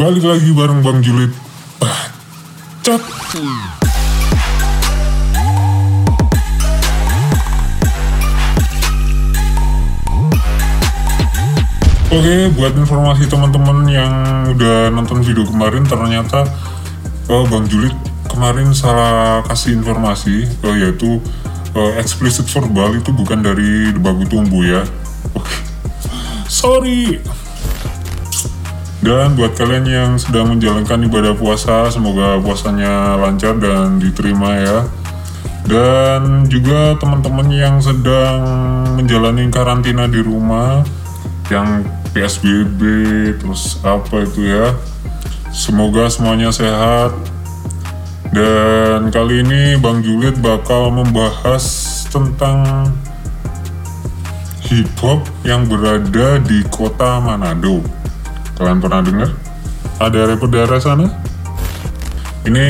Balik lagi bareng Bang Julid. Oke, buat informasi teman-teman yang udah nonton video kemarin, ternyata oh, Bang Julid kemarin salah kasih informasi, oh, yaitu uh, explicit verbal itu bukan dari bagu tumbuh ya. Sorry. Dan buat kalian yang sedang menjalankan ibadah puasa, semoga puasanya lancar dan diterima ya. Dan juga teman-teman yang sedang menjalani karantina di rumah, yang PSBB terus apa itu ya semoga semuanya sehat dan kali ini Bang Julid bakal membahas tentang hip hop yang berada di kota Manado kalian pernah dengar? ada rapper daerah sana? ini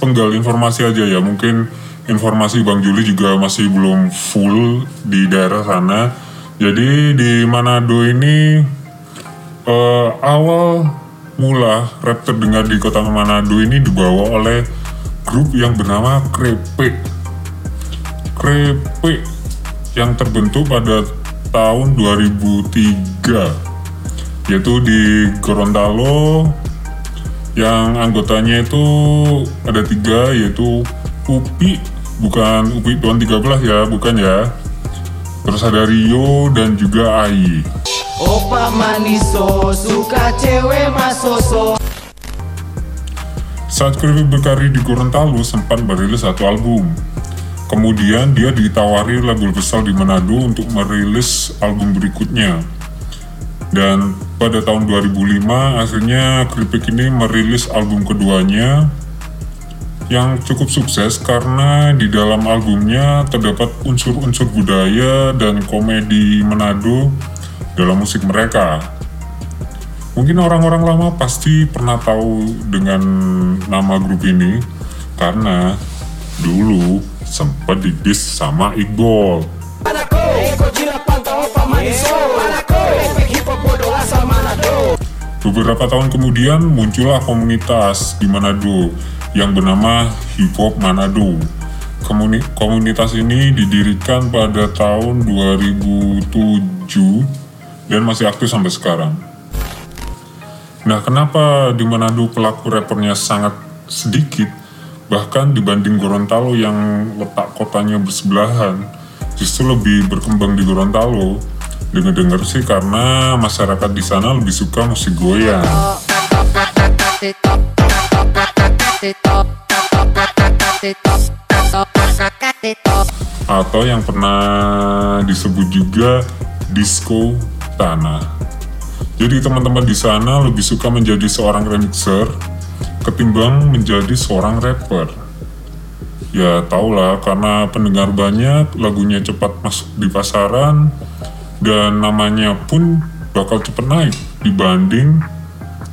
penggal informasi aja ya mungkin informasi Bang Juli juga masih belum full di daerah sana jadi di Manado ini uh, awal mula rap terdengar di kota Manado ini dibawa oleh grup yang bernama Krepe. Krepe yang terbentuk pada tahun 2003 yaitu di Gorontalo yang anggotanya itu ada tiga yaitu Upi bukan Upi Tuan 13 ya bukan ya Terus ada Rio dan juga Ai. Opa maniso, suka cewek masoso. Saat Krivi berkarir di Gorontalo sempat merilis satu album. Kemudian dia ditawari label besar di Manado untuk merilis album berikutnya. Dan pada tahun 2005 akhirnya Kripik ini merilis album keduanya yang cukup sukses karena di dalam albumnya terdapat unsur-unsur budaya dan komedi Manado dalam musik mereka. Mungkin orang-orang lama pasti pernah tahu dengan nama grup ini karena dulu sempat didis sama Iqbal. Beberapa tahun kemudian muncullah komunitas di Manado yang bernama Hip Hop Manado. Komuni komunitas ini didirikan pada tahun 2007 dan masih aktif sampai sekarang. Nah, kenapa di Manado pelaku rappernya sangat sedikit? Bahkan dibanding Gorontalo yang letak kotanya bersebelahan, justru lebih berkembang di Gorontalo. Dengar-dengar sih karena masyarakat di sana lebih suka musik goyang. Atau yang pernah disebut juga disco tanah. Jadi teman-teman di sana lebih suka menjadi seorang remixer ketimbang menjadi seorang rapper. Ya tau lah karena pendengar banyak, lagunya cepat masuk di pasaran, dan namanya pun bakal cepet naik dibanding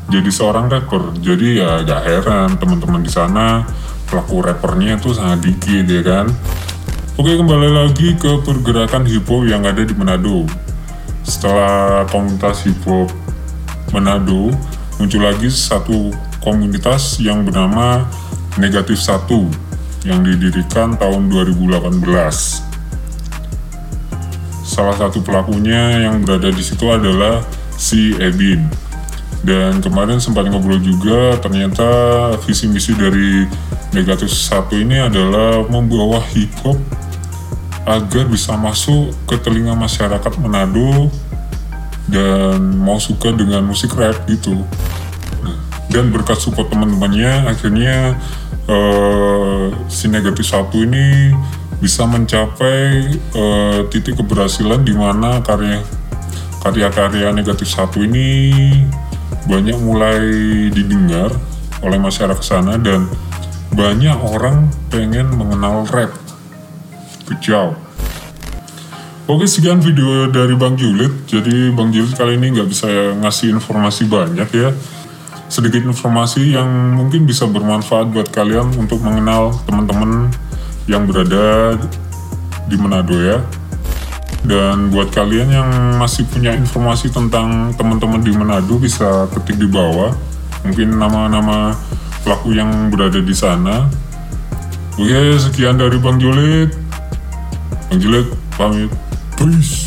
jadi seorang rapper. Jadi ya gak heran teman-teman di sana pelaku rappernya itu sangat dikit ya kan? Oke kembali lagi ke pergerakan hip hop yang ada di Manado. Setelah komunitas hip hop Manado muncul lagi satu komunitas yang bernama Negatif Satu yang didirikan tahun 2018 salah satu pelakunya yang berada di situ adalah si Ebin dan kemarin sempat ngobrol juga ternyata visi misi dari Negatif satu ini adalah membawa hip hop agar bisa masuk ke telinga masyarakat Manado dan mau suka dengan musik rap gitu. Dan berkat support teman-temannya akhirnya uh, si negatif satu ini bisa mencapai uh, titik keberhasilan di mana karya karya-karya negatif satu ini banyak mulai didengar oleh masyarakat sana dan banyak orang pengen mengenal rap. Kejauh. Oke sekian video dari Bang Julid. Jadi Bang Julid kali ini nggak bisa ngasih informasi banyak ya. Sedikit informasi yang mungkin bisa bermanfaat buat kalian untuk mengenal teman-teman yang berada di Manado ya. Dan buat kalian yang masih punya informasi tentang teman-teman di Manado bisa ketik di bawah. mungkin nama-nama pelaku yang berada di sana. Oke, sekian dari Bang Julid. Bang Julid pamit. Peace.